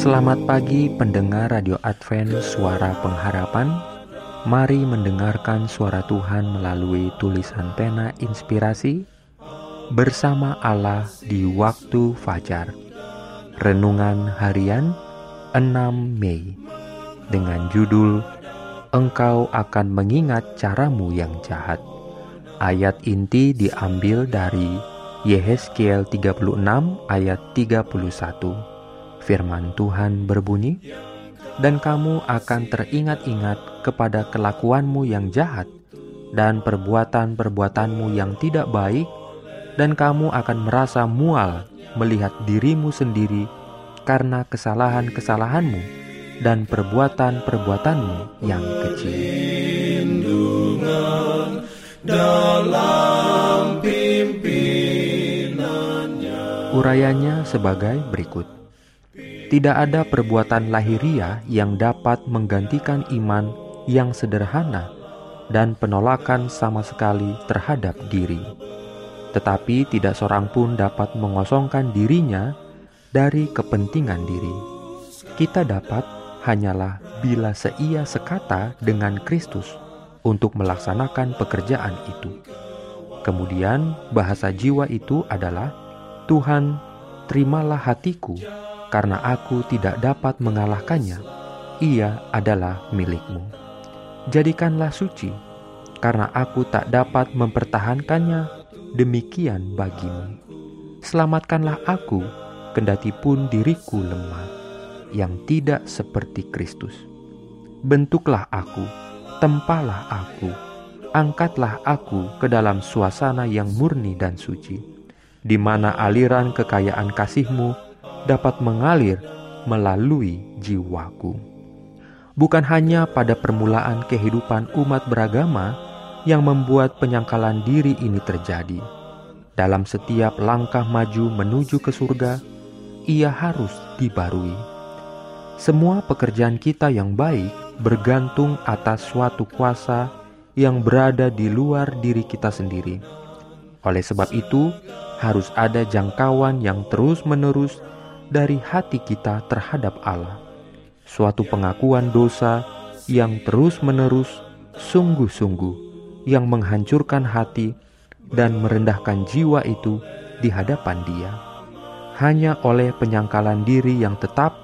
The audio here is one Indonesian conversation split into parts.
Selamat pagi pendengar Radio Advent Suara Pengharapan Mari mendengarkan suara Tuhan melalui tulisan pena inspirasi bersama Allah di waktu fajar. Renungan harian 6 Mei dengan judul Engkau akan mengingat caramu yang jahat. Ayat inti diambil dari Yehezkiel 36 ayat 31. Firman Tuhan berbunyi, dan kamu akan teringat-ingat kepada kelakuanmu yang jahat dan perbuatan-perbuatanmu yang tidak baik, dan kamu akan merasa mual melihat dirimu sendiri karena kesalahan-kesalahanmu dan perbuatan-perbuatanmu yang kecil. Urayanya sebagai berikut. Tidak ada perbuatan lahiria yang dapat menggantikan iman yang sederhana dan penolakan sama sekali terhadap diri. Tetapi tidak seorang pun dapat mengosongkan dirinya dari kepentingan diri. Kita dapat hanyalah bila seia sekata dengan Kristus untuk melaksanakan pekerjaan itu. Kemudian bahasa jiwa itu adalah Tuhan, terimalah hatiku karena aku tidak dapat mengalahkannya, ia adalah milikmu. Jadikanlah suci, karena aku tak dapat mempertahankannya, demikian bagimu. Selamatkanlah aku, kendati pun diriku lemah, yang tidak seperti Kristus. Bentuklah aku, tempalah aku, angkatlah aku ke dalam suasana yang murni dan suci, di mana aliran kekayaan kasihmu dapat mengalir melalui jiwaku. Bukan hanya pada permulaan kehidupan umat beragama yang membuat penyangkalan diri ini terjadi. Dalam setiap langkah maju menuju ke surga, ia harus dibarui. Semua pekerjaan kita yang baik bergantung atas suatu kuasa yang berada di luar diri kita sendiri. Oleh sebab itu, harus ada jangkauan yang terus-menerus dari hati kita terhadap Allah. Suatu pengakuan dosa yang terus-menerus, sungguh-sungguh, yang menghancurkan hati dan merendahkan jiwa itu di hadapan Dia. Hanya oleh penyangkalan diri yang tetap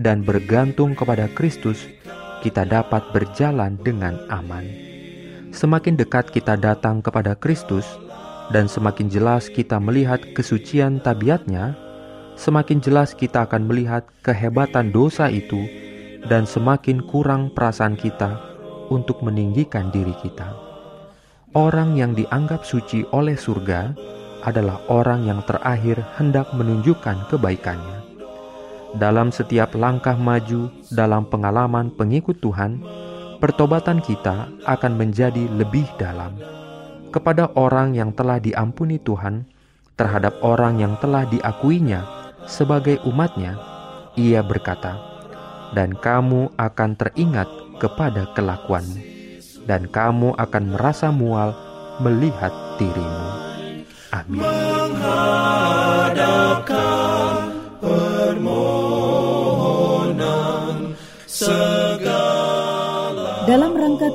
dan bergantung kepada Kristus, kita dapat berjalan dengan aman. Semakin dekat kita datang kepada Kristus, dan semakin jelas kita melihat kesucian tabiatnya, semakin jelas kita akan melihat kehebatan dosa itu dan semakin kurang perasaan kita untuk meninggikan diri kita. Orang yang dianggap suci oleh surga adalah orang yang terakhir hendak menunjukkan kebaikannya. Dalam setiap langkah maju dalam pengalaman pengikut Tuhan, pertobatan kita akan menjadi lebih dalam. Kepada orang yang telah diampuni Tuhan, terhadap orang yang telah diakuinya sebagai umatnya, ia berkata, dan kamu akan teringat kepada kelakuanmu, dan kamu akan merasa mual melihat dirimu. Amin.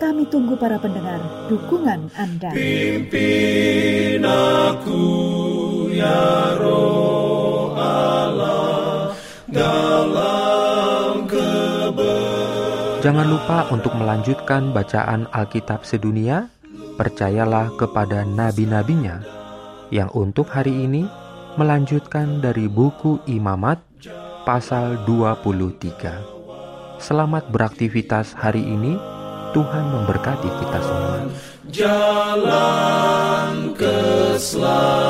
Kami tunggu para pendengar dukungan Anda. Pimpin aku ya Roh. Jangan lupa untuk melanjutkan bacaan Alkitab sedunia. Percayalah kepada nabi-nabinya yang untuk hari ini melanjutkan dari buku Imamat pasal 23. Selamat beraktivitas hari ini. Tuhan memberkati kita semua. Jalan keselamatan